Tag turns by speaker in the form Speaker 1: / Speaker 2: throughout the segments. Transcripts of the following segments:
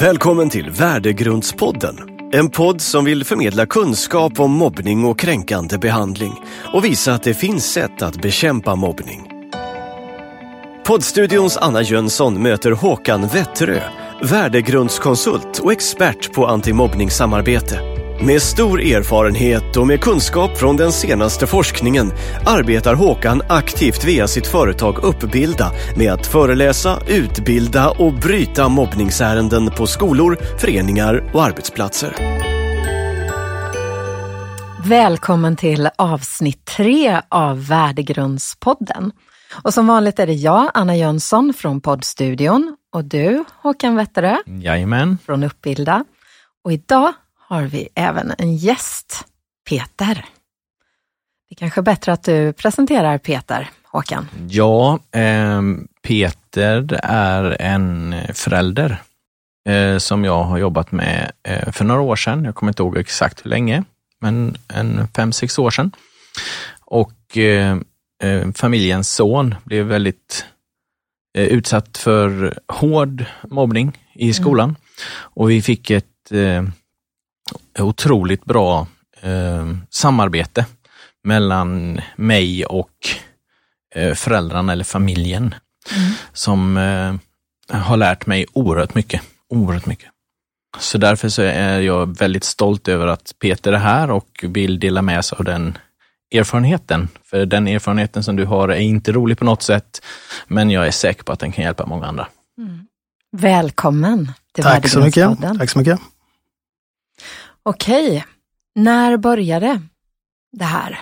Speaker 1: Välkommen till Värdegrundspodden. En podd som vill förmedla kunskap om mobbning och kränkande behandling och visa att det finns sätt att bekämpa mobbning. Poddstudions Anna Jönsson möter Håkan Wetterö, värdegrundskonsult och expert på antimobbningssamarbete. Med stor erfarenhet och med kunskap från den senaste forskningen arbetar Håkan aktivt via sitt företag Uppbilda med att föreläsa, utbilda och bryta mobbningsärenden på skolor, föreningar och arbetsplatser.
Speaker 2: Välkommen till avsnitt tre av Värdegrundspodden. Och som vanligt är det jag, Anna Jönsson från poddstudion och du, Håkan Wetterö
Speaker 3: Jajamän.
Speaker 2: från Uppbilda. Och idag har vi även en gäst, Peter. Det är kanske är bättre att du presenterar Peter, Håkan.
Speaker 3: Ja, eh, Peter är en förälder eh, som jag har jobbat med eh, för några år sedan. Jag kommer inte ihåg exakt hur länge, men en fem, sex år sedan. Och eh, eh, familjens son blev väldigt eh, utsatt för hård mobbning i skolan och vi fick ett eh, otroligt bra eh, samarbete mellan mig och eh, föräldrarna eller familjen som eh, har lärt mig oerhört mycket. Oerhört mycket. Så därför så är jag väldigt stolt över att Peter är här och vill dela med sig av den erfarenheten. För den erfarenheten som du har är inte rolig på något sätt, men jag är säker på att den kan hjälpa många andra.
Speaker 2: Välkommen till
Speaker 4: Tack så mycket. Tack så mycket.
Speaker 2: Okej, när började det här?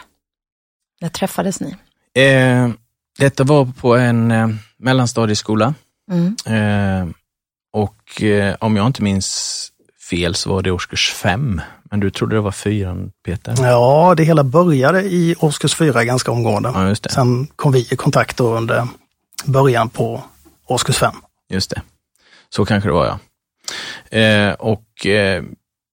Speaker 2: När träffades ni?
Speaker 3: Eh, detta var på en eh, mellanstadieskola
Speaker 2: Mm.
Speaker 3: eh, och eh, om jag inte minns fel så var det årskurs fem. Men du trodde det var fyran, Peter?
Speaker 4: Ja, det hela började i årskurs fyra ganska omgående.
Speaker 3: Ja, just det.
Speaker 4: Sen kom vi i kontakt under början på årskurs fem.
Speaker 3: Just det. Så kanske det var ja. Eh, och eh,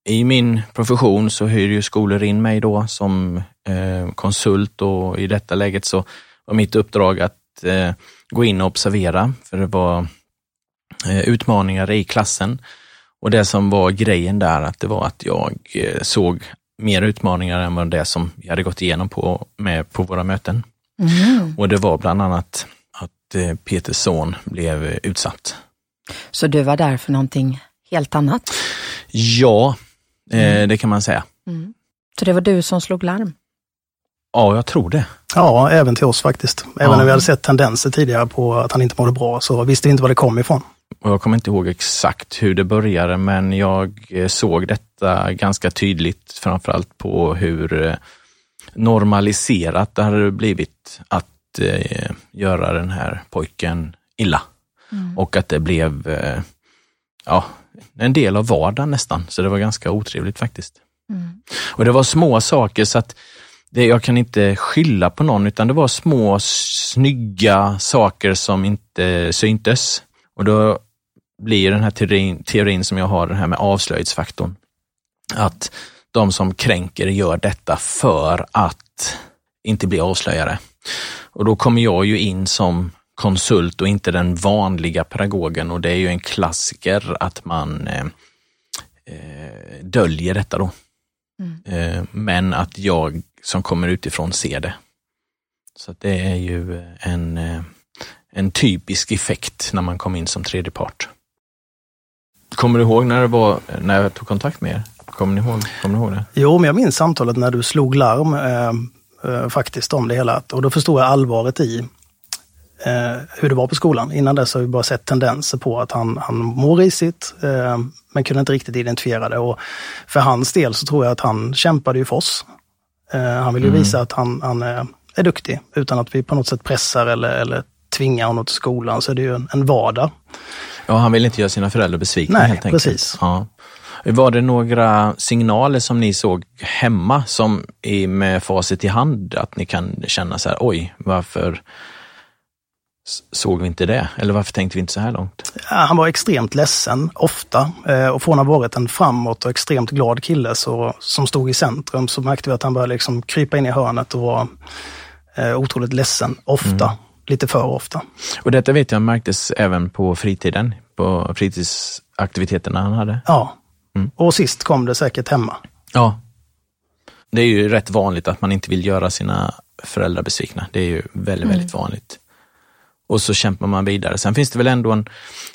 Speaker 3: i min profession så hyr ju skolor in mig då som eh, konsult och i detta läget så var mitt uppdrag att eh, gå in och observera, för det var eh, utmaningar i klassen. Och det som var grejen där, att det var att jag eh, såg mer utmaningar än vad det som vi hade gått igenom på, med på våra möten.
Speaker 2: Mm.
Speaker 3: Och det var bland annat att eh, Peters son blev utsatt.
Speaker 2: Så du var där för någonting helt annat?
Speaker 3: Ja, eh, det kan man säga.
Speaker 2: Så det var du som slog larm?
Speaker 3: Ja, jag tror det.
Speaker 4: Ja, även till oss faktiskt. Även
Speaker 3: Ja.
Speaker 4: när vi hade sett tendenser tidigare på att han inte mådde bra så visste vi inte var det kom ifrån.
Speaker 3: Och jag kommer inte ihåg exakt hur det började, men jag eh, såg detta ganska tydligt, framförallt på hur eh, normaliserat det hade blivit att eh, göra den här pojken illa. Och att det blev eh, ja, en del av vardagen nästan, så det var ganska otrevligt faktiskt. Och det var små saker så att det, jag kan inte skylla på någon, utan det var små snygga saker som inte syntes. Och då blir den här teorin, teorin som jag har, den här med avslöjningsfaktorn, att de som kränker gör detta för att inte bli avslöjade. Och då kommer jag ju in som konsult och inte den vanliga pedagogen och det är ju en klassiker att man eh, eh, döljer detta då. Eh, men att jag som kommer utifrån ser det. Så att det är ju en, eh, en typisk effekt när man kom in som tredje part. Kommer du ihåg när det var, när jag tog kontakt med er? Kommer ni ihåg, kommer ni ihåg det?
Speaker 4: Jo, men jag minns samtalet när du slog larm eh, eh, faktiskt om det hela. Och då förstod jag allvaret i eh, hur det var på skolan. Innan dess har vi bara sett tendenser på att han, han mår risigt, eh, men kunde inte riktigt identifiera det. Och för hans del så tror jag att han kämpade ju för oss. Eh, han vill ju visa att han, han är, är duktig utan att vi på något sätt pressar eller, eller tvingar honom till skolan. Så är det ju en, en vardag.
Speaker 3: Ja, han vill inte göra sina föräldrar besvikna
Speaker 4: Nej,
Speaker 3: helt enkelt.
Speaker 4: precis.
Speaker 3: Ja. Var det några signaler som ni såg hemma som är med facit i hand, att ni kan känna så här, oj, varför såg vi inte det? Eller varför tänkte vi inte så här långt?
Speaker 4: Ja, Han var extremt ledsen, ofta. Eh, Och från att ha varit en framåt och extremt glad kille så, som stod i centrum så märkte vi att han började liksom krypa in i hörnet och var eh, otroligt ledsen, ofta. Lite för ofta.
Speaker 3: Och detta vet jag märktes även på fritiden, på fritids aktiviteterna han hade.
Speaker 4: Ja.
Speaker 3: Mm.
Speaker 4: Och sist kom det säkert hemma.
Speaker 3: Ja. Det är ju rätt vanligt att man inte vill göra sina föräldrar besvikna. Det är ju väldigt, väldigt vanligt. Och så kämpar man vidare. Sen finns det väl ändå en,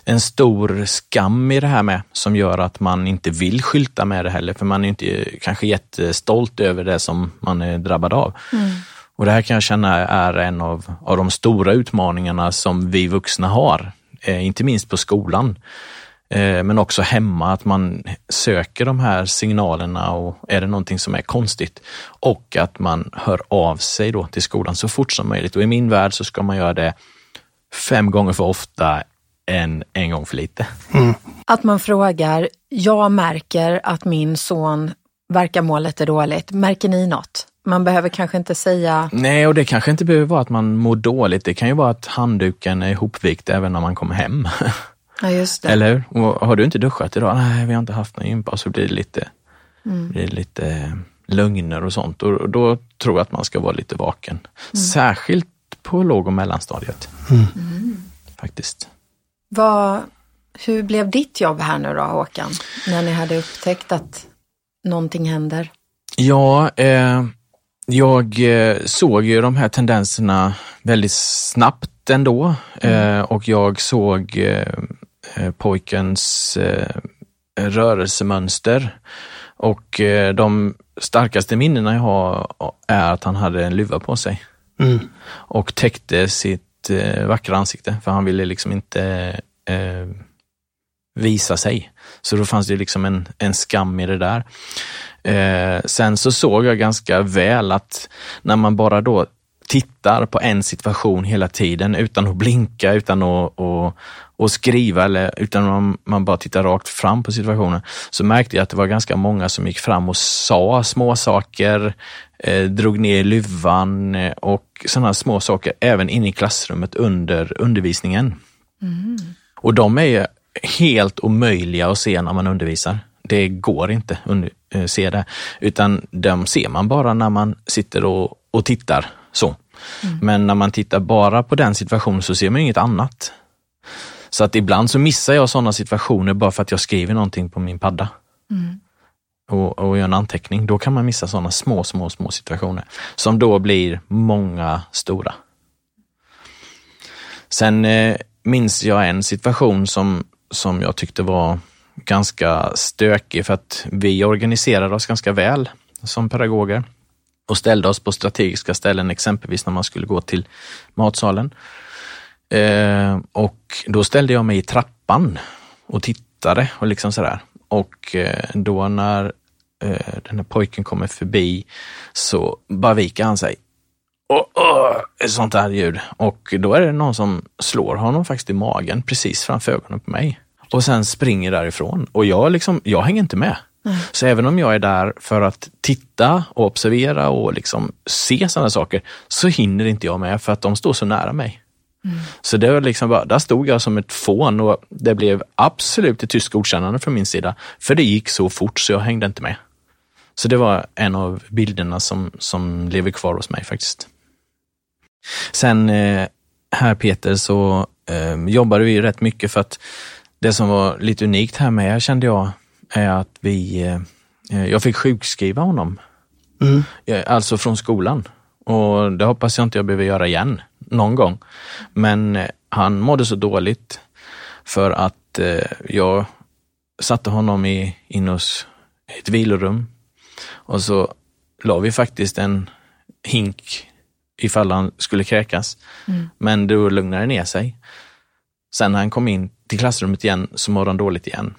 Speaker 3: en stor skam i det här med som gör att man inte vill skylta med det heller, för man är inte kanske jättestolt över det som man är drabbad av. Och det här kan jag känna är en av, av de stora utmaningarna som vi vuxna har, eh, inte minst på skolan. Eh, men också hemma, att man söker de här signalerna och är det någonting som är konstigt och att man hör av sig då till skolan så fort som möjligt. Och i min värld så ska man göra det fem gånger för ofta än en gång för lite.
Speaker 2: Att man frågar, jag märker att min son verkar må lite dåligt. Märker ni något? Man behöver kanske inte säga,
Speaker 3: Nej, och det kanske inte behöver vara att man mår dåligt. Det kan ju vara att handduken är ihopvikt även när man kommer hem.
Speaker 2: ja just det.
Speaker 3: Eller hur? Och har du inte duschat idag? Nej, vi har inte haft någon gympa. Så blir det lite, blir det lite lögner och sånt. Och då tror jag att man ska vara lite vaken. Särskilt på låg och mellanstadiet. Faktiskt.
Speaker 2: Vad, hur blev ditt jobb här nu då Håkan? När ni hade upptäckt att någonting händer?
Speaker 3: Ja, eh, jag eh, såg ju de här tendenserna väldigt snabbt ändå eh, och jag såg eh, eh, pojkens eh, rörelsemönster och eh, de starkaste minnena jag har är att han hade en luva på sig
Speaker 4: Mm.
Speaker 3: och täckte sitt eh, vackra ansikte för han ville liksom inte eh, visa sig. Så då fanns det liksom en, en skam i det där. Eh, sen så såg jag ganska väl att när man bara då tittar på en situation hela tiden utan att blinka, utan att att, och skriva eller utan man, man bara tittar rakt fram på situationen, så märkte jag att det var ganska många som gick fram och sa små saker, eh, drog ner luvan eh, och sådana små saker även inne i klassrummet under undervisningen. Och de är ju helt omöjliga att se när man undervisar. Det går inte att se det, utan de ser man bara när man sitter och, och tittar. så. Men när man tittar bara på den situationen så ser man inget annat. Så att ibland så missar jag sådana situationer bara för att jag skriver någonting på min padda. Och, och gör en anteckning. Då kan man missa sådana små, små, små situationer som då blir många stora. Sen eh, minns jag en situation som, som jag tyckte var ganska stökig för att vi organiserade oss ganska väl som pedagoger och ställde oss på strategiska ställen, exempelvis när man skulle gå till matsalen. Eh, och då ställde jag mig i trappan och tittade och liksom sådär. Och eh, då när eh, den här pojken kommer förbi så bara viker han sig. Och, och, ett sånt där ljud. Och då är det någon som slår honom faktiskt i magen precis framför ögonen på mig. Och sen springer därifrån. Och jag, liksom, jag hänger inte med. Så även om jag är där för att titta och observera och liksom se sådana saker, så hinner inte jag med för att de står så nära mig. Så det var liksom bara, där stod jag som ett fån och det blev absolut ett tyst godkännande från min sida. För det gick så fort så jag hängde inte med. Så det var en av bilderna som, som lever kvar hos mig faktiskt. Sen eh, här Peter så eh, jobbade vi rätt mycket för att det som var lite unikt här med kände jag är att vi, eh, jag fick sjukskriva honom.
Speaker 4: Mm.
Speaker 3: Eh, Alltså från skolan. Och det hoppas jag inte jag behöver göra igen någon gång. Men eh, han mådde så dåligt för att eh, jag satte honom i, in hos ett vilorum och så la vi faktiskt en hink ifall han skulle kräkas. Men då lugnade det ner sig. Sen när han kom in till klassrummet igen så mådde han dåligt igen.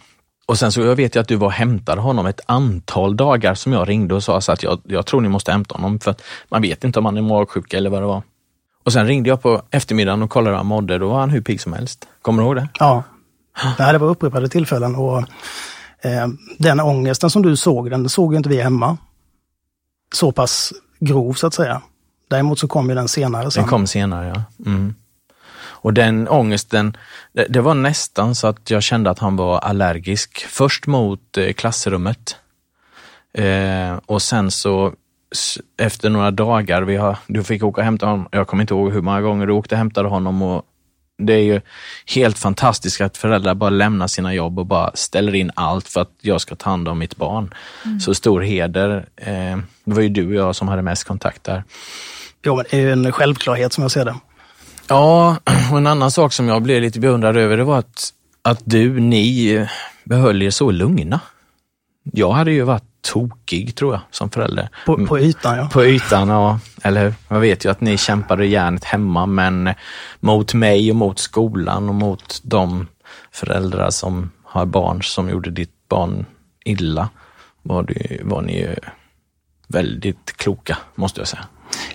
Speaker 3: Och sen så jag vet jag att du var och hämtade honom ett antal dagar som jag ringde och sa så att jag, jag tror ni måste hämta honom för att man vet inte om han är magsjuk eller vad det var. Och sen ringde jag på eftermiddagen och kollade hur han mådde. Då var han hur pigg som helst. Kommer du ihåg det?
Speaker 4: Ja, det var upprepade tillfällen och eh, den ångesten som du såg, den såg inte vi hemma. Så pass grov så att säga. Däremot så kom ju den senare sen.
Speaker 3: Den kom senare, ja. Mm. Och den ångesten, det, det var nästan så att jag kände att han var allergisk. Först mot eh, klassrummet. Eh, och sen så efter några dagar, vi har, du fick åka och hämta honom, jag kommer inte ihåg hur många gånger du åkte och hämtade honom och det är ju helt fantastiskt att föräldrar bara lämnar sina jobb och bara ställer in allt för att jag ska ta hand om mitt barn. Mm. Så stor heder. Eh, det var ju du och jag som hade mest kontakt där.
Speaker 4: Jo, men det är ju en självklarhet som jag ser det.
Speaker 3: Ja, och en annan sak som jag blev lite beundrad över, det var att, att du, ni behöll er så lugna. Jag hade ju varit tokig tror jag som förälder.
Speaker 4: På, på ytan ja.
Speaker 3: På ytan, ja. Eller hur? Jag vet ju att ni kämpade järnet hemma, men mot mig och mot skolan och mot de föräldrar som har barn som gjorde ditt barn illa var, det, var ni ju väldigt kloka, måste jag säga.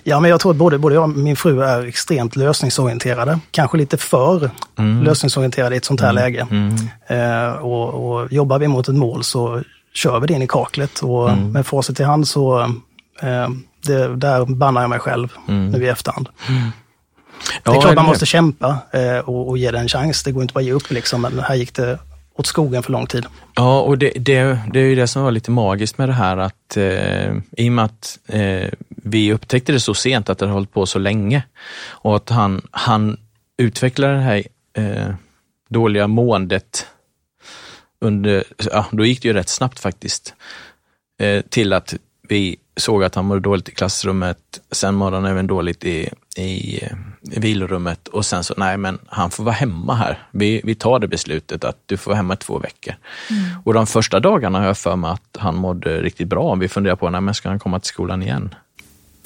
Speaker 4: Ja, men jag tror att både, både jag och min fru är extremt lösningsorienterade. Kanske lite för mm. lösningsorienterade i ett sånt här mm. läge. Mm. Eh, och, och jobbar vi mot ett mål så kör vi det in i kaklet och mm. med facit i hand så eh, det, där bannar jag mig själv mm. nu i efterhand. Ja, det är klart man måste kämpa eh, och, och, ge det en chans. Det går inte bara att ge upp liksom, men här gick det åt skogen för lång tid.
Speaker 3: Ja, och det, det, det är ju det som var lite magiskt med det här att eh, i och med att eh, vi upptäckte det så sent att det har hållit på så länge och att han, han utvecklade det här eh, dåliga måendet under, ja, då gick det ju rätt snabbt faktiskt, eh, till att vi såg att han mådde dåligt i klassrummet, sen mådde han även dåligt i, i, i vilorummet och sen så, nej men han får vara hemma här. Vi, vi tar det beslutet att du får vara hemma i två veckor. Mm. Och de första dagarna har jag för mig att han mådde riktigt bra. Vi funderar på, nej men ska han komma till skolan igen?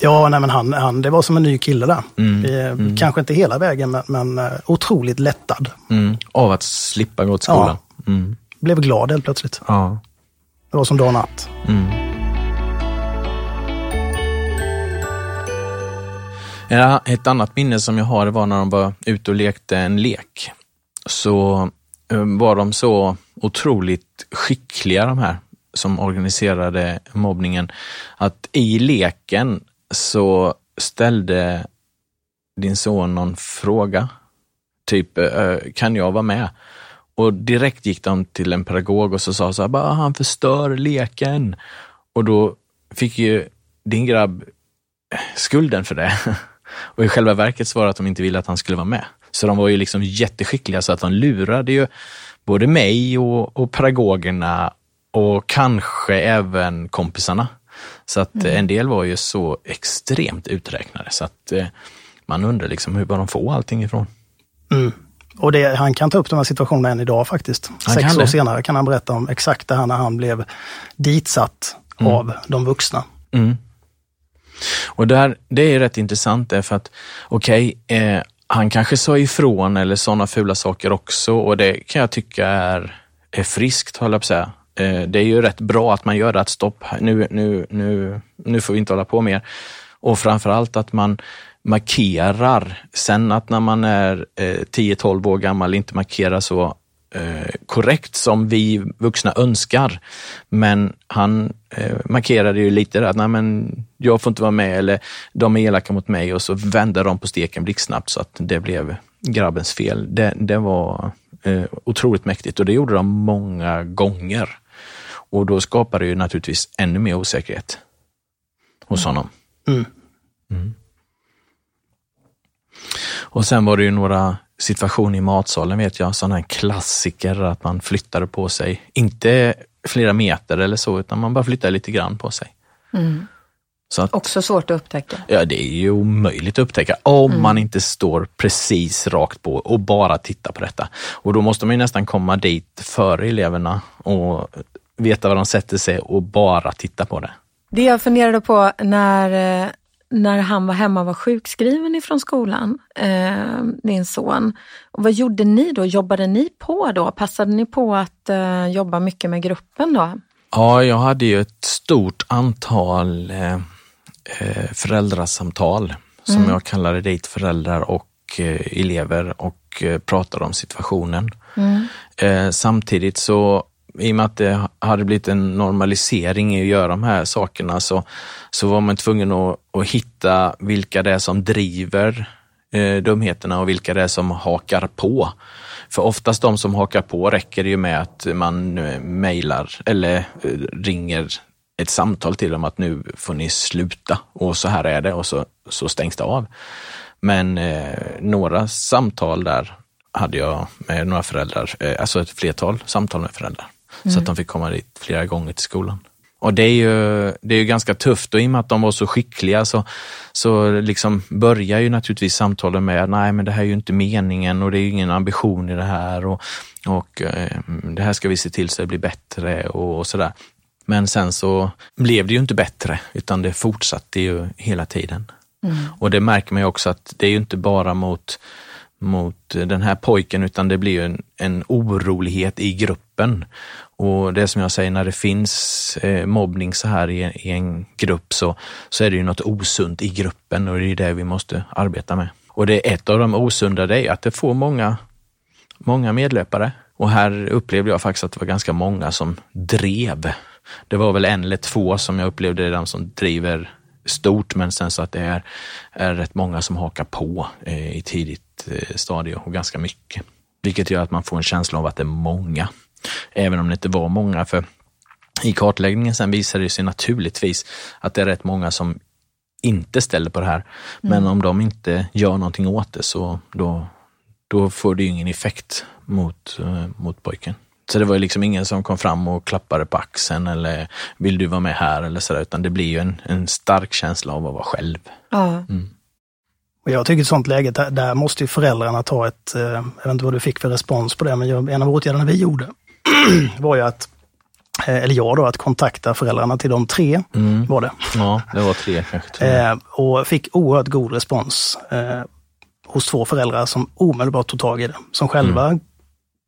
Speaker 4: Ja, nej, men han, han, det var som en ny kille där. Mm. Vi, mm. Kanske inte hela vägen, men, men uh, otroligt lättad.
Speaker 3: Mm. Av att slippa gå till skolan. Ja. Mm.
Speaker 4: Blev glad helt plötsligt.
Speaker 3: Ja.
Speaker 4: Det var som dag och natt.
Speaker 3: Mm. Ja, ett annat minne som jag har var när de var ute och lekte en lek. Så eh, var de så otroligt skickliga de här som organiserade mobbningen, att i leken så ställde din son någon fråga. Typ, eh, kan jag vara med? Och direkt gick de till en pedagog och så sa så här, bara, ah, han förstör leken. Och då fick ju din grabb skulden för det. Och i själva verket så var det att de inte ville att han skulle vara med. Så de var ju liksom jätteskickliga så att de lurade ju både mig och, och pedagogerna och kanske även kompisarna. Så att mm. en del var ju så extremt uträknade så att eh, man undrar liksom hur var de få allting ifrån.
Speaker 4: Mm. Och det, han kan ta upp de här situationerna än idag faktiskt. Han Sex år det. senare kan han berätta om exakt det här när han blev ditsatt mm. av de vuxna.
Speaker 3: Mm. Och där, det är rätt intressant därför att, okej, okay, eh, han kanske sa ifrån eller sådana fula saker också och det kan jag tycka är, är friskt, håller jag på att säga. Eh, det är ju rätt bra att man gör det, att stopp, nu, nu, nu, nu får vi inte hålla på mer. Och framförallt att man markerar. Sen att när man är eh, 10-12 år gammal inte markerar så eh, korrekt som vi vuxna önskar. Men han markerade ju lite att nej men jag får inte vara med eller de är elaka mot mig och så vände de på steken blixtsnabbt så att det blev grabbens fel. Det, det var otroligt mäktigt och det gjorde de många gånger. Och då skapar det ju naturligtvis ännu mer osäkerhet hos honom. Mm. Mm. Och sen var det ju några situationer i matsalen vet jag, sådana här klassiker att man flyttade på sig. Inte flera meter eller så, utan man bara flyttade lite grann på sig.
Speaker 2: Mm. Att, Också svårt att upptäcka.
Speaker 3: Ja, det är ju omöjligt att upptäcka om mm. man inte står precis rakt på och bara tittar på detta. Och då måste man nästan komma dit före eleverna och veta var de sätter sig och bara titta på det.
Speaker 2: Det jag funderade på när, när han var hemma och var sjukskriven ifrån skolan, eh, din son. Och vad gjorde ni då? Jobbade ni på då? Passade ni på att eh, jobba mycket med gruppen då?
Speaker 3: Ja, jag hade ju ett stort antal eh, eh föräldrasamtal som mm. jag kallade dit föräldrar och eh, elever och eh, pratade om situationen. Mm. Eh, samtidigt så i och med att det hade blivit en normalisering i att göra de här sakerna så, så var man tvungen att, att hitta vilka det är som driver eh, dumheterna och vilka det är som hakar på. För oftast de som hakar på räcker det ju med att man eh, mejlar eller eh, ringer ett samtal till dem att nu får ni sluta och så här är det och så, så stängs det av. Men eh, några samtal där hade jag med några föräldrar, eh, alltså ett flertal samtal med föräldrar. Mm. Så att de fick komma dit flera gånger till skolan. Och det är ju, det är ju ganska tufft och i och med att de var så skickliga så, så liksom börjar ju naturligtvis samtalen med nej men det här är ju inte meningen och det är ju ingen ambition i det här och, och eh, det här ska vi se till så det blir bättre och, och sådär. Men sen så blev det ju inte bättre utan det fortsatte ju hela tiden. Mm. Och det märker man ju också att det är ju inte bara mot mot den här pojken utan det blir en, en orolighet i gruppen. Och det som jag säger, när det finns eh, mobbning så här i, i, en grupp så, så är det ju något osunt i gruppen och det är det vi måste arbeta med. Och det är ett av de osunda, det är att det får många, många medlöpare. Och här upplevde jag faktiskt att det var ganska många som drev. Det var väl en eller två som jag upplevde de som driver stort, men sen så att det är, är rätt många som hakar på eh, i tidigt eh, stadie och ganska mycket. Vilket gör att man får en känsla av att det är många, även om det inte var många. För i kartläggningen sen visade det sig naturligtvis att det är rätt många som inte ställer på det här. Men mm. om de inte gör någonting åt det så då, då får det ju ingen effekt mot, uh, mot pojken. Så det var liksom ingen som kom fram och klappade på axeln eller vill du vara med här eller sådär, utan det blir ju en, en stark känsla av att vara själv.
Speaker 2: Ja. Mm.
Speaker 4: Och jag tycker i ett sånt läge, där, där måste ju föräldrarna ta ett, eh, jag vet inte vad du fick för respons på det, men en av åtgärderna vi gjorde var ju att eh, eller jag då, att kontakta föräldrarna till de tre mm. var det.
Speaker 3: Ja, det var tre kanske.
Speaker 4: Eh, och fick oerhört god respons eh, hos två föräldrar som omedelbart tog tag i det. Som själva mm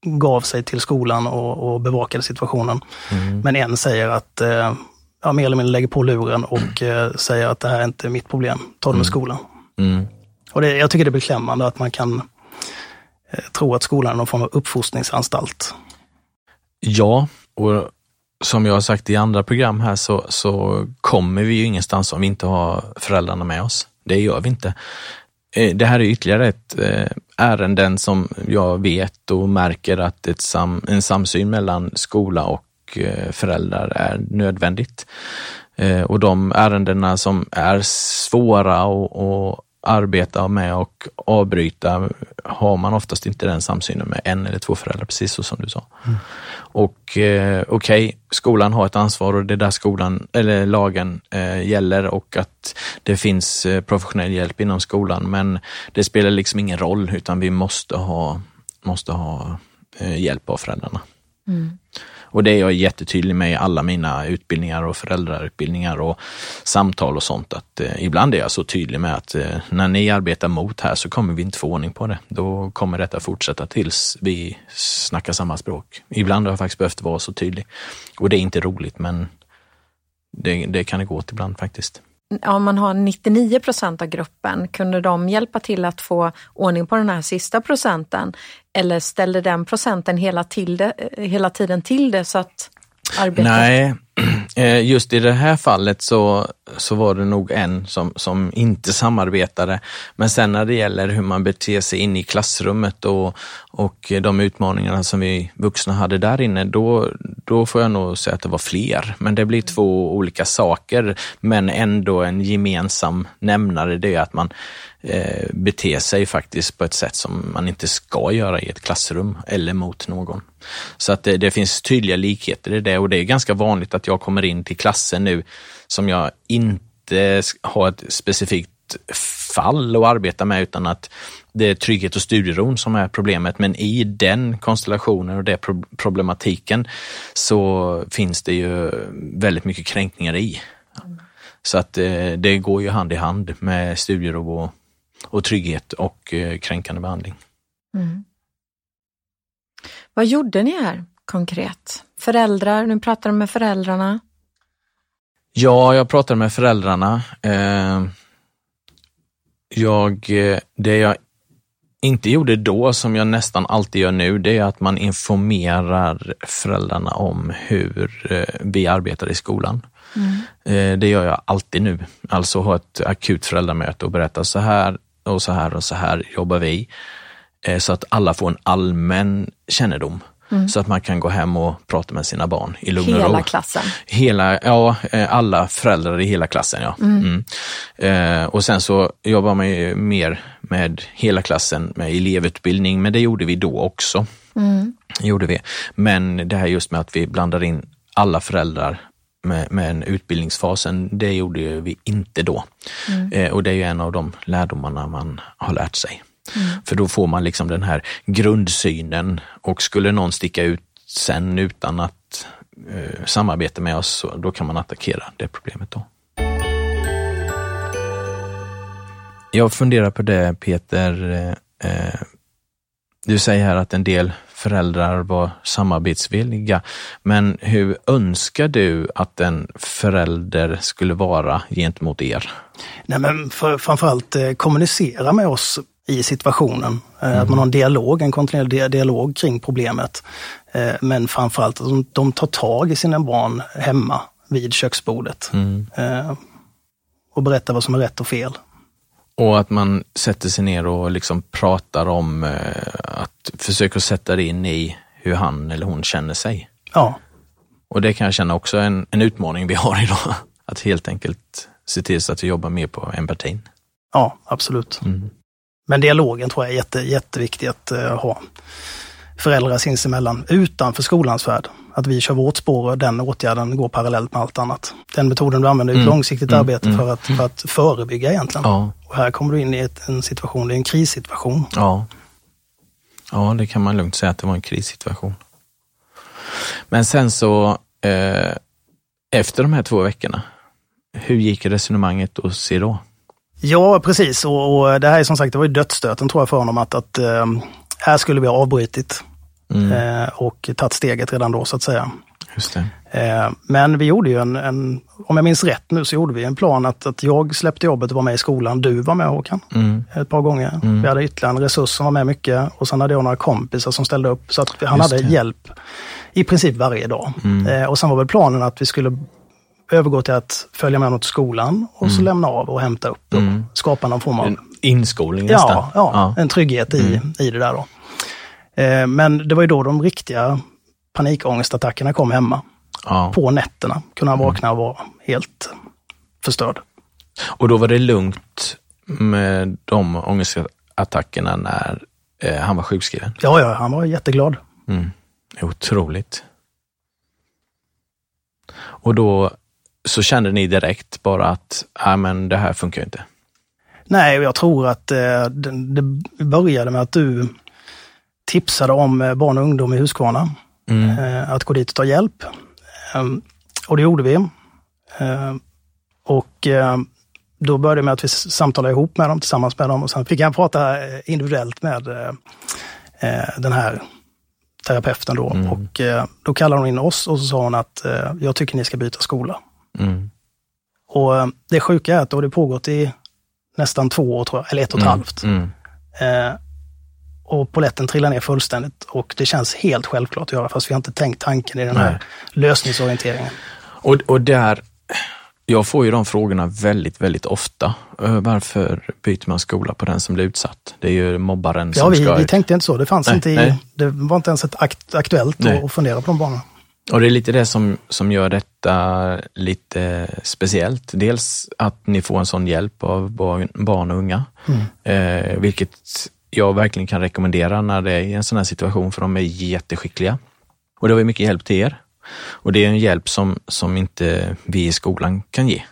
Speaker 4: gav sig till skolan och, och bevakade situationen. Mm. Men en säger att, eh, ja, mer eller mindre lägger på luren och eh, säger att det här är inte mitt problem, ta det med mm. skolan. Mm. Och det, jag tycker det är beklämmande att man kan eh, tro att skolan är någon form av uppfostringsanstalt.
Speaker 3: Ja, och som jag har sagt i andra program här så, så kommer vi ju ingenstans om vi inte har föräldrarna med oss. Det gör vi inte. Eh, det här är ytterligare ett ärende ärenden som jag vet och märker att ett sam, en samsyn mellan skola och eh, föräldrar är nödvändigt. Och de ärendena som är svåra och arbeta med och avbryta har man oftast inte den samsynen med en eller två föräldrar, precis så som du sa. Mm. Och eh, okej, okay, skolan har ett ansvar och det är där skolan, eller lagen eh, gäller och att det finns eh, professionell hjälp inom skolan. Men det spelar liksom ingen roll utan vi måste ha, måste ha eh, hjälp av föräldrarna. Mm. Och det är jag jättetydlig med i alla mina utbildningar och föräldrautbildningar och samtal och sånt. Att eh, ibland är jag så tydlig med att eh, när ni arbetar mot här så kommer vi inte få ordning på det. Då kommer detta fortsätta tills vi snackar samma språk. Ibland har jag faktiskt behövt vara så tydlig. Och det är inte roligt men det, det kan det gå åt ibland faktiskt
Speaker 2: om man har 99 procent av gruppen, kunde de hjälpa till att få ordning på den här sista procenten? Eller ställde den procenten hela, till det, eh, hela tiden till det så att arbetet...
Speaker 3: Nej, Eh, just i det här fallet så, så var det nog en som, som inte samarbetade. Men sen när det gäller hur man beter sig inne i klassrummet och, och de utmaningarna som vi vuxna hade där inne, då, då får jag nog säga att det var fler. Men det blir två olika saker, men ändå en gemensam nämnare, det är att man eh, beter sig faktiskt på ett sätt som man inte ska göra i ett klassrum eller mot någon. Så att det, det finns tydliga likheter i det och det är ganska vanligt att jag kommer in till klassen nu som jag inte har ett specifikt fall att arbeta med utan att det är trygghet och studieron som är problemet. Men i den konstellationen och den problematiken så finns det ju väldigt mycket kränkningar i. Så att eh, det går ju hand i hand med studiero och, och trygghet och eh, kränkande behandling. Mm.
Speaker 2: Vad gjorde ni här konkret? Föräldrar, nu pratar du med föräldrarna.
Speaker 3: Ja, jag pratade med föräldrarna. Eh, jag, det jag inte gjorde då, som jag nästan alltid gör nu, det är att man informerar föräldrarna om hur eh, vi arbetar i skolan. Mm. Det gör jag alltid nu. Alltså ha ett akut föräldramöte och berätta så här och så här och så här jobbar vi. Så att alla får en allmän kännedom. Mm. Så att man kan gå hem och prata med sina barn i lugn och ro.
Speaker 2: Hela klassen?
Speaker 3: Hela, ja, eh, alla föräldrar i hela klassen. ja. Mm. Mm. Eh, och sen så jobbar man ju mer med hela klassen med elevutbildning, men det gjorde vi då också. Mm. Gjorde vi. Men det här just med att vi blandar in alla föräldrar med, med en utbildningsfasen, det gjorde vi inte då. Mm. Eh, och det är ju en av de lärdomarna man har lärt sig. Mm. För då får man liksom den här grundsynen och skulle någon sticka ut sen utan att eh, samarbeta med oss, så då kan man attackera det problemet då. Jag funderar på det Peter, eh, du säger här att en del föräldrar var samarbetsvilliga. Men hur önskar du att en förälder skulle vara gentemot er?
Speaker 4: Nej, men för, framförallt eh, kommunicera med oss i situationen. Eh, mm. Att man har en dialog, en kontinuerlig dialog kring problemet. Eh, men framförallt att de, de tar tag i sina barn hemma vid köksbordet. Mm. Eh, och berättar vad som är rätt och fel.
Speaker 3: Och att man sätter sig ner och liksom pratar om att försöka sätta det in i hur han eller hon känner sig.
Speaker 4: Ja.
Speaker 3: Och det kan jag känna också är en, en utmaning vi har idag. Att helt enkelt se till så att vi jobbar mer på empatin.
Speaker 4: Ja, absolut. Mm. Men dialogen tror jag är jätte, jätteviktig att uh, ha. Föräldrar sinsemellan utanför skolans värld. Att vi kör vårt spår och den åtgärden går parallellt med allt annat. Den metoden du använder är ett mm. långsiktigt mm. arbete mm. För, att, för att förebygga egentligen. Ja. Och här kommer du in i ett, en situation, det är en krissituation.
Speaker 3: Ja. ja, det kan man lugnt säga att det var en krissituation. Men sen så, eh, efter de här två veckorna, hur gick resonemanget hos se då?
Speaker 4: Ja, precis. Och, och, det här är som sagt, det var ju dödsstöten tror jag för honom att, att äh, här skulle vi ha avbrutit mm. äh, och tagit steget redan då så att säga. Äh, men vi gjorde ju en, en, om jag minns rätt nu, så gjorde vi en plan att, att jag släppte jobbet och var med i skolan. Du var med Håkan, mm. ett par gånger. Mm. Vi hade ytterligare en resurs som var med mycket och sen hade jag några kompisar som ställde upp. Så att han Just hade det. hjälp i princip varje dag. Mm. och sen var väl planen att vi skulle övergå till att följa med honom till skolan och mm. så lämna av och hämta upp och mm. skapa någon form av... En
Speaker 3: inskolning nästan?
Speaker 4: Ja, ja, ja, en trygghet i, mm. i det där då. Eh, men det var ju då de riktiga panikångestattackerna kom hemma. Ja. På nätterna. Kunna mm. vakna och vara helt förstörd.
Speaker 3: Och då var det lugnt med de ångestattackerna när eh, han var sjukskriven?
Speaker 4: Ja, ja, han var jätteglad.
Speaker 3: Mm. Otroligt. Och då så kände ni direkt bara att äh, men det här funkar inte?
Speaker 4: Nej, jag tror att eh, det, det, började med att du tipsade om eh, barn och ungdom i Huskvarna. Mm. Eh, att gå dit och ta hjälp. Ehm, och det gjorde vi. Ehm, och eh, då började det med att vi samtalade ihop med dem, tillsammans med dem och sen fick jag prata eh, individuellt med eh, den här terapeuten då. Mm. Och då kallade hon in oss och så sa hon att jag tycker ni ska byta skola. Mm. Och det sjuka är att det har pågått i nästan två år, tror jag, eller ett och ett mm. halvt. Och poletten trillar ner fullständigt och det känns helt självklart att göra, fast vi har inte tänkt tanken i den här Nej. lösningsorienteringen.
Speaker 3: Och, och där, jag får ju de frågorna väldigt, väldigt ofta. Eh, varför byter man skola på den som blir utsatt? Det är ju mobbaren
Speaker 4: ja,
Speaker 3: som
Speaker 4: vi,
Speaker 3: ska...
Speaker 4: vi tänkte inte så. Det fanns nej, inte i, det var inte ens ett akt, aktuellt nej. att fundera på de banorna.
Speaker 3: Och det är lite det som, som gör detta lite speciellt. Dels att ni får en sån hjälp av barn, barn och unga, mm. eh, vilket jag verkligen kan rekommendera när det är i en sån här situation, för de är jätteskickliga. Och det var mycket hjälp till er. Och det är en hjälp som, som inte vi i skolan kan ge.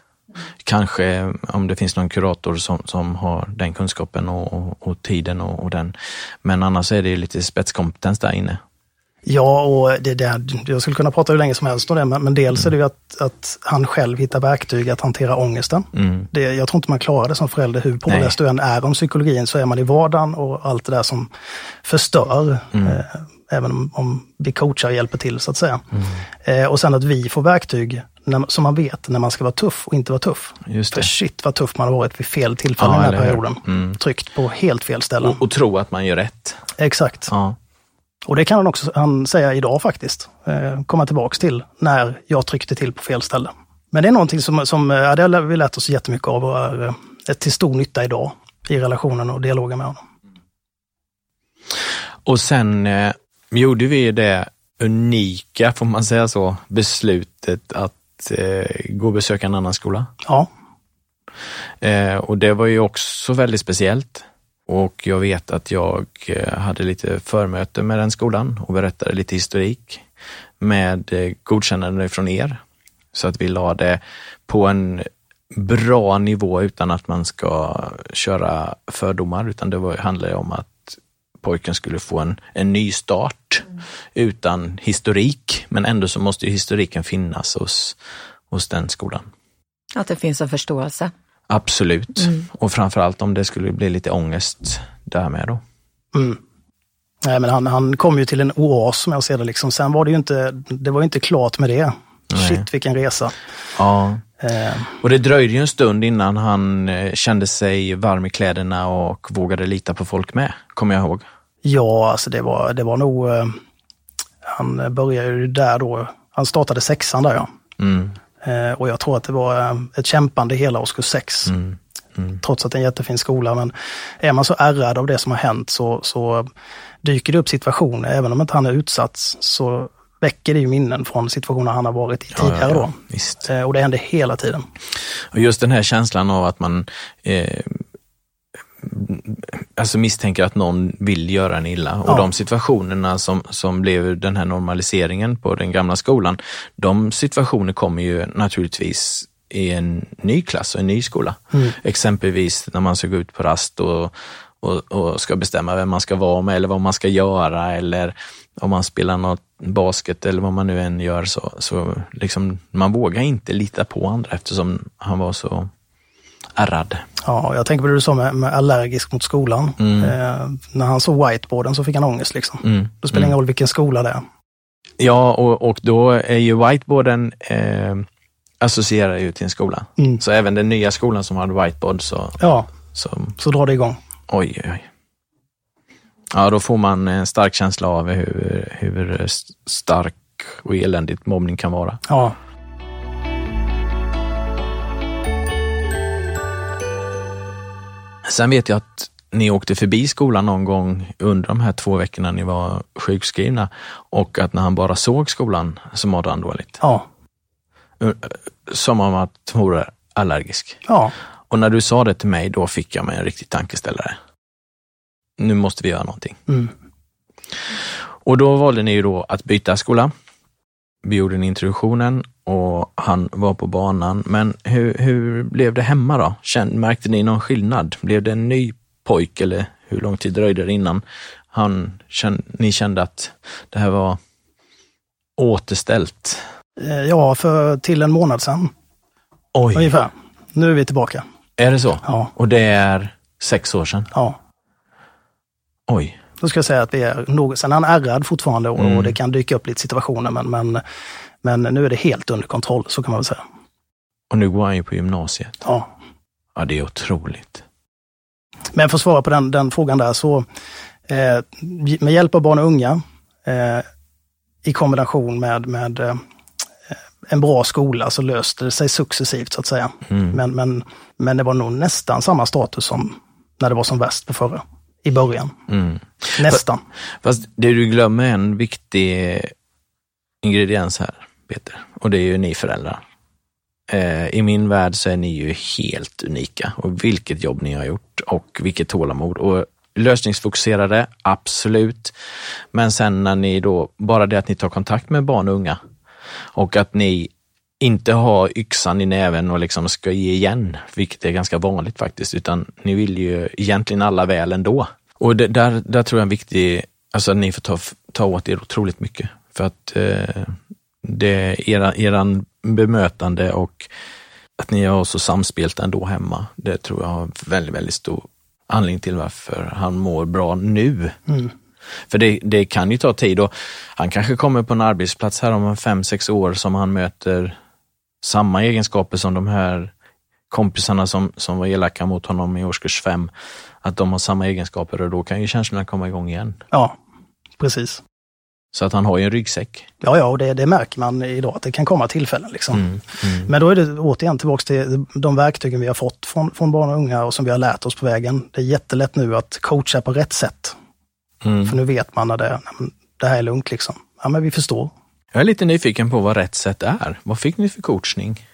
Speaker 3: Kanske eh, om det finns någon kurator som, som har den kunskapen och, och, och tiden och, och, den. Men annars är det lite spetskompetens där inne
Speaker 4: Ja, och det, det, jag skulle kunna prata hur länge som helst om det, men, men dels är det ju att, att han själv hittar verktyg att hantera ångesten. Mm. Det, jag tror inte man klarar det som förälder, hur påläst du än är om psykologin, så är man i vardagen och allt det där som förstör. Mm. Eh, även om, om, vi coachar och hjälper till så att säga. Mm. Eh, och sen att vi får verktyg när, som man vet när man ska vara tuff och inte vara tuff.
Speaker 3: Just
Speaker 4: För shit vad tuff man har varit vid fel tillfälle ja, i den här perioden. Mm. Tryckt på helt fel ställen.
Speaker 3: Och, och tro att man gör rätt.
Speaker 4: Exakt. Ja. Och det kan han också han säga idag faktiskt, eh, komma tillbaks till när jag tryckte till på fel ställe. Men det är någonting som, som ja, det har vi lärt oss jättemycket av och är eh, till stor nytta idag i relationen och dialogen med honom.
Speaker 3: Och sen eh, gjorde vi det unika, får man säga så, beslutet att eh, gå och besöka en annan skola.
Speaker 4: Ja.
Speaker 3: Eh, och det var ju också väldigt speciellt. Och jag vet att jag eh, hade lite förmöte med den skolan och berättade lite historik med eh, godkännande från er. Så att vi la det på en bra nivå utan att man ska köra fördomar, utan det var, handlade om att pojken skulle få en, en ny start mm. utan historik. Men ändå så måste ju historiken finnas hos, hos den skolan.
Speaker 2: Att det finns en förståelse.
Speaker 3: Absolut. Mm. Och framförallt om det skulle bli lite ångest därmed då.
Speaker 4: Mm. Nej, men han, han kom ju till en oas som jag ser det. Liksom. Sen var det ju inte, det var inte klart med det. Nej. Shit vilken resa.
Speaker 3: Ja. Eh. Och det dröjde ju en stund innan han eh, kände sig varm i kläderna och vågade lita på folk med, kommer jag ihåg.
Speaker 4: Ja, alltså det var, det var nog... Eh, han började ju där då. Han startade sexan där ja. Mm. Eh, och jag tror att det var eh, ett kämpande hela årskurs sex. Mm. Mm. Trots att det är en jättefin skola. Men är man så ärrad av det som har hänt så, så dyker det upp situationer, även om inte han är utsatt, så väcker det ju minnen från situationer han har varit i tidigare. Ja, ja, ja. Då. och det händer hela tiden.
Speaker 3: Och just den här känslan av att man eh, alltså misstänker att någon vill göra en illa. Och de situationerna som, som blev den här normaliseringen på den gamla skolan, de situationer kommer ju naturligtvis i en ny klass och en ny skola. Mm. Exempelvis när man ska gå ut på rast och, och, och, ska bestämma vem man ska vara med eller vad man ska göra eller om man spelar något basket eller vad man nu än gör så, så liksom, man vågar inte lita på andra eftersom han var så ärrad.
Speaker 4: Ja, jag tänker på det du sa med, med allergisk mot skolan. Mm. Eh, när han såg whiteboarden så fick han ångest. Liksom. Mm. Det spelar mm. ingen roll vilken skola det är.
Speaker 3: Ja, och, och då är ju whiteboarden eh, associerar ju till en skola. Mm. Så även den nya skolan som hade whiteboard så...
Speaker 4: Ja, så, så drar det igång.
Speaker 3: Oj, oj. Ja, då får man en stark känsla av hur, hur stark och eländigt mobbning kan vara.
Speaker 4: Ja.
Speaker 3: Sen vet jag att ni åkte förbi skolan någon gång under de här två veckorna ni var sjukskrivna och att när han bara såg skolan så mådde han dåligt.
Speaker 4: Ja.
Speaker 3: Som om att hon vore allergisk.
Speaker 4: Ja.
Speaker 3: Och när du sa det till mig, då fick jag mig en riktig tankeställare. Nu måste vi göra någonting.
Speaker 4: Mm.
Speaker 3: Och då valde ni ju då att byta skola. Vi gjorde en introduktionen och han var på banan. Men hur, hur blev det hemma då? Kände, märkte ni någon skillnad? Blev det en ny pojk eller hur lång tid dröjde det innan han, kände, ni kände att det här var återställt?
Speaker 4: Eh, ja, för till en månad sedan.
Speaker 3: Oj.
Speaker 4: Ungefär. Nu är vi tillbaka.
Speaker 3: Är det så?
Speaker 4: Ja.
Speaker 3: Och det är sex år sedan?
Speaker 4: Ja.
Speaker 3: Oj.
Speaker 4: Då ska jag säga att vi är något, sen är han ärrad fortfarande och, mm. och det kan dyka upp lite situationer men, men men nu är det helt under kontroll, så kan man väl säga.
Speaker 3: Och nu går han ju på gymnasiet.
Speaker 4: Ja.
Speaker 3: Ja, det är otroligt.
Speaker 4: Men för att svara på den, den frågan där så, eh, med hjälp av barn och unga eh, i kombination med, med eh, en bra skola så löste det sig successivt så att säga. Mm. Men, men, men det var nog nästan samma status som när det var som värst på förra, i början. Mm. Nästan.
Speaker 3: Fast det du glömmer en viktig ingrediens här. Peter. Och det är ju ni föräldrar. Eh, I min värld så är ni ju helt unika och vilket jobb ni har gjort och vilket tålamod. Och lösningsfokuserade, absolut. Men sen när ni då, bara det att ni tar kontakt med barn och unga och att ni inte har yxan i näven och liksom ska ge igen, vilket är ganska vanligt faktiskt, utan ni vill ju egentligen alla väl ändå. Och det, där, där tror jag är en viktig, alltså att ni får ta, ta åt er otroligt mycket. För att eh, det, era, eran bemötande och att ni har så samspelt ändå hemma, det tror jag har väldigt, väldigt stor anledning till varför han mår bra nu.
Speaker 4: Mm.
Speaker 3: För det, det, kan ju ta tid och han kanske kommer på en arbetsplats här om fem, sex år som han möter samma egenskaper som de här kompisarna som, som var elaka mot honom i årskurs fem. Att de har samma egenskaper och då kan ju känslorna komma igång igen.
Speaker 4: Ja, precis.
Speaker 3: Så att han har ju en ryggsäck.
Speaker 4: Ja, ja, och det, det märker man idag att det kan komma tillfällen. Liksom. Mm, mm. Men då är det återigen tillbaka till de verktygen vi har fått från, från barn och unga och som vi har lärt oss på vägen. Det är jättelätt nu att coacha på rätt sätt. Mm. För nu vet man när det, det här är lugnt liksom. Ja, men vi förstår.
Speaker 3: Jag är lite nyfiken på vad rätt sätt är. Vad fick ni för coachning?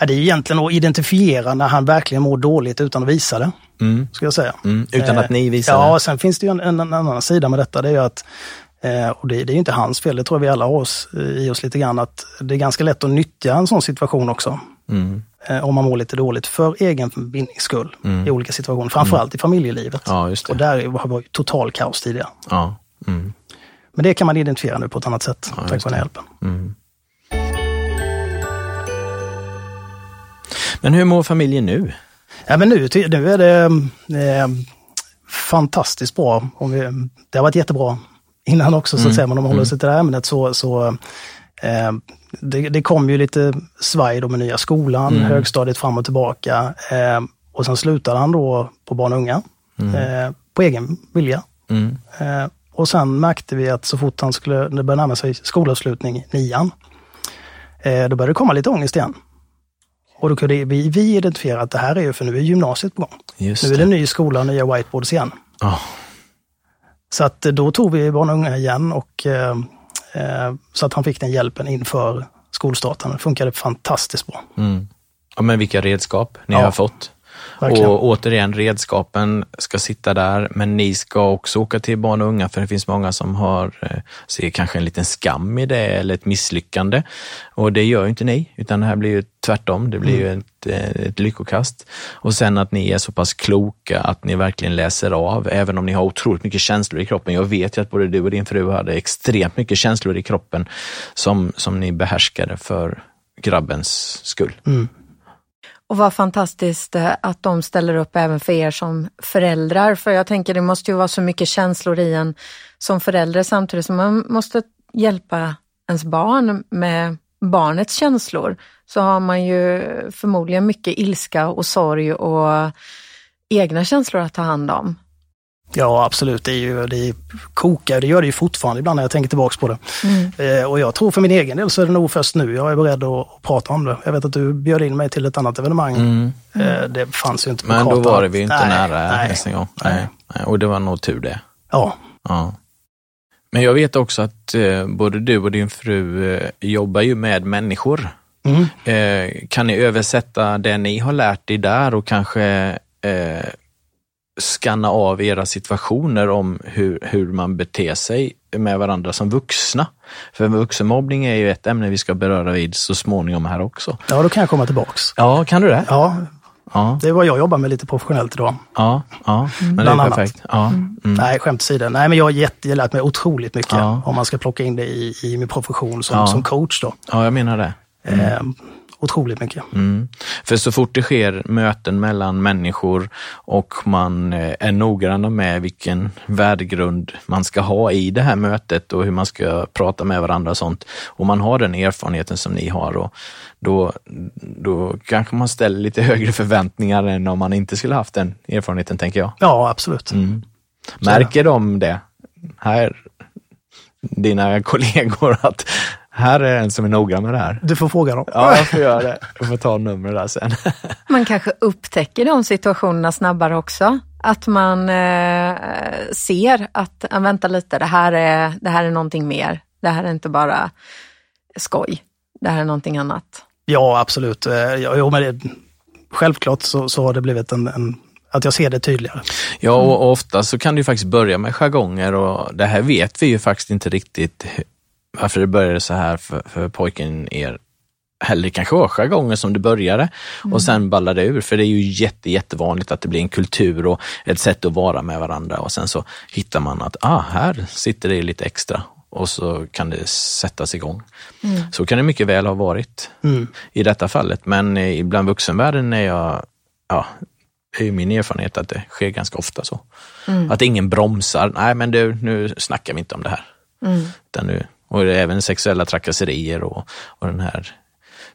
Speaker 4: Ja, det är egentligen att identifiera när han verkligen mår dåligt utan att visa det.
Speaker 3: Mm.
Speaker 4: Ska jag säga.
Speaker 3: Mm. Utan att ni visar
Speaker 4: Ja,
Speaker 3: det?
Speaker 4: sen finns det ju en, en, en annan sida med detta. Det är ju att, eh, och det, det är inte hans fel, det tror jag vi alla har oss, eh, i oss lite grann, att det är ganska lätt att nyttja en sån situation också.
Speaker 3: Mm.
Speaker 4: Eh, om man mår lite dåligt för egen vinnings skull i olika situationer. Framförallt i familjelivet.
Speaker 3: Mm. Ja, det.
Speaker 4: Och där har vi total kaos tidigare.
Speaker 3: Ja. Mm.
Speaker 4: Men det kan man identifiera nu på ett annat sätt, tack
Speaker 3: just
Speaker 4: vare den
Speaker 3: det.
Speaker 4: hjälpen.
Speaker 3: Mm. Men hur mår familjen nu?
Speaker 4: Ja, men nu, nu är det eh, fantastiskt bra. Vi, det har varit jättebra innan också, så att säga, men om man håller sig till det här ämnet så, så eh, det, det kom ju lite svaj då med nya skolan, högstadiet fram och tillbaka. Eh, och sen slutade han då på barn och unga, eh, på egen vilja.
Speaker 3: Mm.
Speaker 4: Eh, och sen märkte vi att så fort han skulle, det började närma sig skolavslutning, nian, eh, då började det komma lite ångest igen. Och då kunde vi, vi identifiera att det här är ju, för nu är gymnasiet på gång.
Speaker 3: Just
Speaker 4: Nu är det
Speaker 3: det.
Speaker 4: ny skola, nya whiteboards igen.
Speaker 3: Ja.
Speaker 4: Så att eh, då tog vi barn och unga igen och eh, eh, så att han fick den hjälpen inför skolstarten. Det funkade fantastiskt bra.
Speaker 3: Mm. ja, men vilka redskap ni
Speaker 4: Ja,
Speaker 3: har fått.
Speaker 4: Verkligen.
Speaker 3: Och återigen, redskapen ska sitta där, men ni ska också åka till barn och unga, för det finns många som har, eh, ser kanske en liten skam i det eller ett misslyckande. Och det gör ju inte ni, utan det här blir ju tvärtom. Det blir ju ett, eh, ett lyckokast. Och sen att ni är så pass kloka att ni verkligen läser av, även om ni har otroligt mycket känslor i kroppen. Jag vet ju att både du och din fru hade extremt mycket känslor i kroppen som, som ni behärskade för grabbens skull.
Speaker 2: Och vad fantastiskt eh, att de ställer upp även för er som föräldrar. För jag tänker det måste ju vara så mycket känslor i en som förälder samtidigt som man måste hjälpa ens barn med barnets känslor. Så har man ju förmodligen mycket ilska och sorg och egna känslor att ta hand om.
Speaker 4: Ja, absolut. Det, är ju, det kokar, det gör det ju fortfarande ibland när jag tänker tillbaks på det. Eh, och jag tror för min egen del så är det nog först nu jag är beredd att, att prata om det. Jag vet att du bjöd in mig till ett annat evenemang. Eh, det fanns ju inte på
Speaker 3: Men då
Speaker 4: kartan.
Speaker 3: var det vi inte
Speaker 4: Nej,
Speaker 3: nära
Speaker 4: nej,
Speaker 3: nästa gång.
Speaker 4: nej.
Speaker 3: Nej. Nej. Och det var nog tur det.
Speaker 4: Ja,
Speaker 3: Ja. Men jag vet också att eh, både du och din fru eh, jobbar ju med människor.
Speaker 4: Mm.
Speaker 3: Eh, kan ni översätta det ni har lärt er där och kanske eh, skanna av era situationer om hur, hur man beter sig med varandra som vuxna? För vuxenmobbning är ju ett ämne vi ska beröra vid så småningom här också.
Speaker 4: ja, då kan jag komma tillbaks.
Speaker 3: Ja, kan du det?
Speaker 4: Ja,
Speaker 3: Ja,
Speaker 4: det är vad jag jobbar med lite professionellt idag.
Speaker 3: ja, ja. Men det är perfekt. Ja. Mm.
Speaker 4: Nej, skämt åsido. Nej, men jag har jätte, lärt mig otroligt mycket
Speaker 3: Ja.
Speaker 4: om man ska plocka in det i, i min profession som,
Speaker 3: Ja.
Speaker 4: som coach. Då.
Speaker 3: ja, jag menar det.
Speaker 4: Eh, otroligt mycket.
Speaker 3: Mm. För så fort det sker möten mellan människor och man eh, är noggranna med vilken värdegrund man ska ha i det här mötet och hur man ska prata med varandra och sånt. Och man har den erfarenheten som ni har och då, då kanske man ställer lite högre förväntningar än om man inte skulle haft den erfarenheten, tänker jag.
Speaker 4: Ja, absolut.
Speaker 3: Mm. Märker de det, här, dina kollegor, att här är en som är noggrann med det här?
Speaker 4: Du får fråga dem.
Speaker 3: Ja, jag får göra det. Jag får ta numret där sen.
Speaker 2: Man kanske upptäcker de situationerna snabbare också. Att man eh, ser att, vänta lite, det här, är, det här är någonting mer. Det här är inte bara skoj. Det här är någonting annat.
Speaker 4: Ja, absolut. Eh, Jo, men det, självklart så, så har det blivit en, en, att jag ser det tydligare.
Speaker 3: Ja, och ofta så kan det ju faktiskt börja med jargonger och det här vet vi ju faktiskt inte riktigt varför det började så här för, för pojken er. Heller kanske var jargonger som det började och sen ballade det ur. För det är ju jätte, jättevanligt att det blir en kultur och ett sätt att vara med varandra och sen så hittar man att ah, här sitter det lite extra och så kan det sättas igång. Så kan det mycket väl ha varit
Speaker 4: Mm.
Speaker 3: i detta fallet. Men eh, ibland vuxenvärlden är jag, ja, är ju min erfarenhet att det sker ganska ofta så. Att ingen bromsar. Nej, men du, nu snackar vi inte om det här. Utan nu, och även sexuella trakasserier och, och den här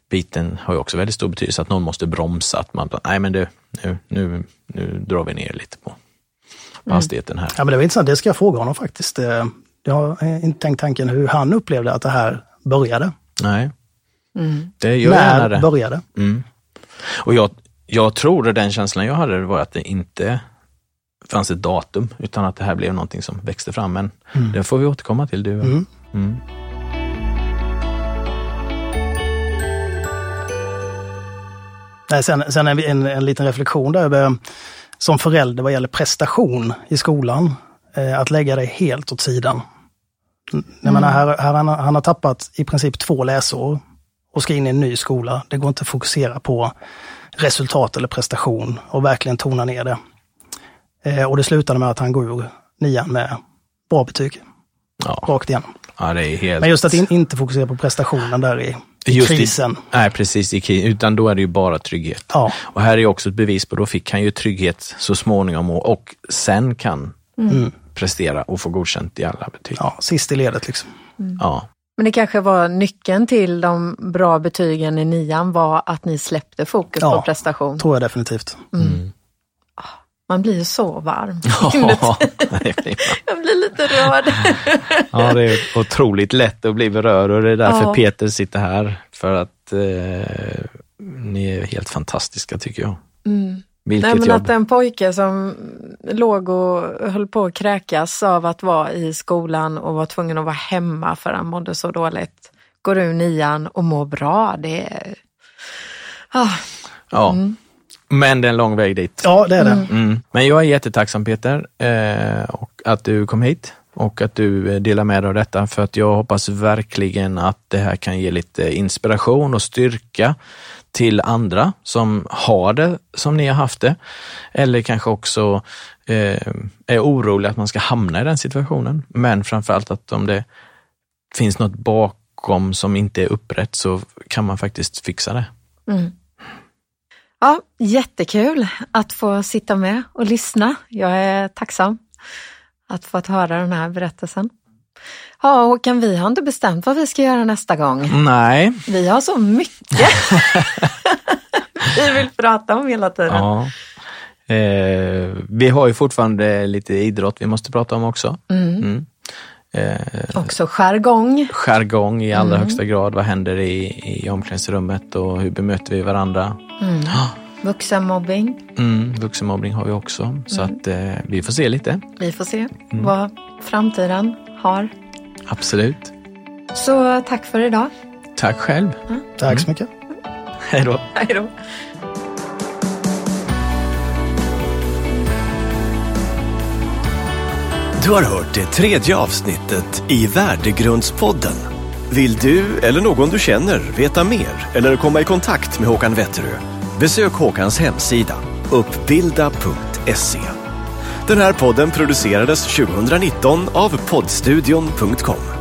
Speaker 3: biten har ju också väldigt stor betydelse. Att någon måste bromsa. Att man, nej men du, nu, nu, nu drar vi ner lite på, på hastigheten här.
Speaker 4: Ja, men det var intressant, det ska jag fråga honom faktiskt. Eh, Jag har eh, inte tänkt tanken hur han upplevde att det här började.
Speaker 3: Nej, det gör gärna
Speaker 4: När
Speaker 3: det.
Speaker 4: började?
Speaker 3: Mm. Och jag, jag tror att den känslan jag hade var att det inte fanns ett datum, utan att det här blev någonting som växte fram. Men mm. det får vi återkomma till du. Mm. Mm.
Speaker 4: Nej, sen, sen en, en, en liten reflektion där som förälder vad gäller prestation i skolan. Eh, att lägga det helt åt sidan. Jag mm. menar, här, här han, han har tappat i princip två läsår och ska in i en ny skola. Det går inte att fokusera på resultat eller prestation och verkligen tona ner det. Eh, och det slutade med att han går ur nian med bra betyg. Ja. Rakt igenom.
Speaker 3: Ja, det är helt...
Speaker 4: Men just att in, inte fokusera på prestationen där i, i just krisen. I,
Speaker 3: nej, precis. I krisen, utan då är det ju bara trygghet. Ja. Och här är också ett bevis på, då fick han ju trygghet så småningom och, och sen kan mm. prestera och få godkänt i alla betyg.
Speaker 4: Ja, sist i ledet liksom.
Speaker 2: Mm. Ja. Men det kanske var nyckeln till de bra betygen i nian var att ni släppte fokus ja, på prestation?
Speaker 4: tror jag definitivt. Mm.
Speaker 2: Man blir så varm ja, Jag blir lite rörd.
Speaker 3: ja, det är otroligt lätt att bli berörd och det är därför ja. Peter sitter här. För att eh, ni är helt fantastiska tycker jag. Mm.
Speaker 2: Vilket Nej, men jobb. att en pojke som låg och höll på att kräkas av att vara i skolan och var tvungen att vara hemma för han mådde så dåligt, går ur nian och mår bra. Det är...
Speaker 3: Ah. Ja. Mm. Men det är en lång väg dit.
Speaker 4: Ja, det är det. Mm. mm.
Speaker 3: Men jag är jättetacksam Peter, eh, och att du kom hit och att du eh, delar med dig av detta för att jag hoppas verkligen att det här kan ge lite inspiration och styrka till andra som har det som ni har haft det. Eller kanske också eh, är oroliga att man ska hamna i den situationen. Men framförallt att om det finns något bakom som inte är upprätt så kan man faktiskt fixa det. Mm.
Speaker 2: Ja, jättekul att få sitta med och lyssna. Jag är tacksam att få höra den här berättelsen. Ja, Håkan, vi har inte bestämt vad vi ska göra nästa gång.
Speaker 3: Nej.
Speaker 2: Vi har så mycket vi vill prata om hela tiden. Ja.
Speaker 3: Eh, vi har ju fortfarande lite idrott vi måste prata om också. Mm. Mm.
Speaker 2: Eh, också jargong.
Speaker 3: Jargong i allra mm. högsta grad. Vad händer i, i omklädningsrummet och hur bemöter vi varandra? Mm.
Speaker 2: Vuxenmobbing.
Speaker 3: Mm, vuxenmobbing har vi också. Så mm. att eh, vi får se lite.
Speaker 2: Vi får se mm. vad framtiden har.
Speaker 3: Absolut.
Speaker 2: Så tack för idag.
Speaker 3: Tack själv.
Speaker 4: Mm. Tack så mycket.
Speaker 3: Hej då.
Speaker 2: Hej då.
Speaker 1: Du har hört det tredje avsnittet i Värdegrundspodden. Vill du eller någon du känner veta mer eller komma i kontakt med Håkan Wetterö? Besök Håkans hemsida uppbilda.se. Den här podden producerades 2019 av poddstudion.com.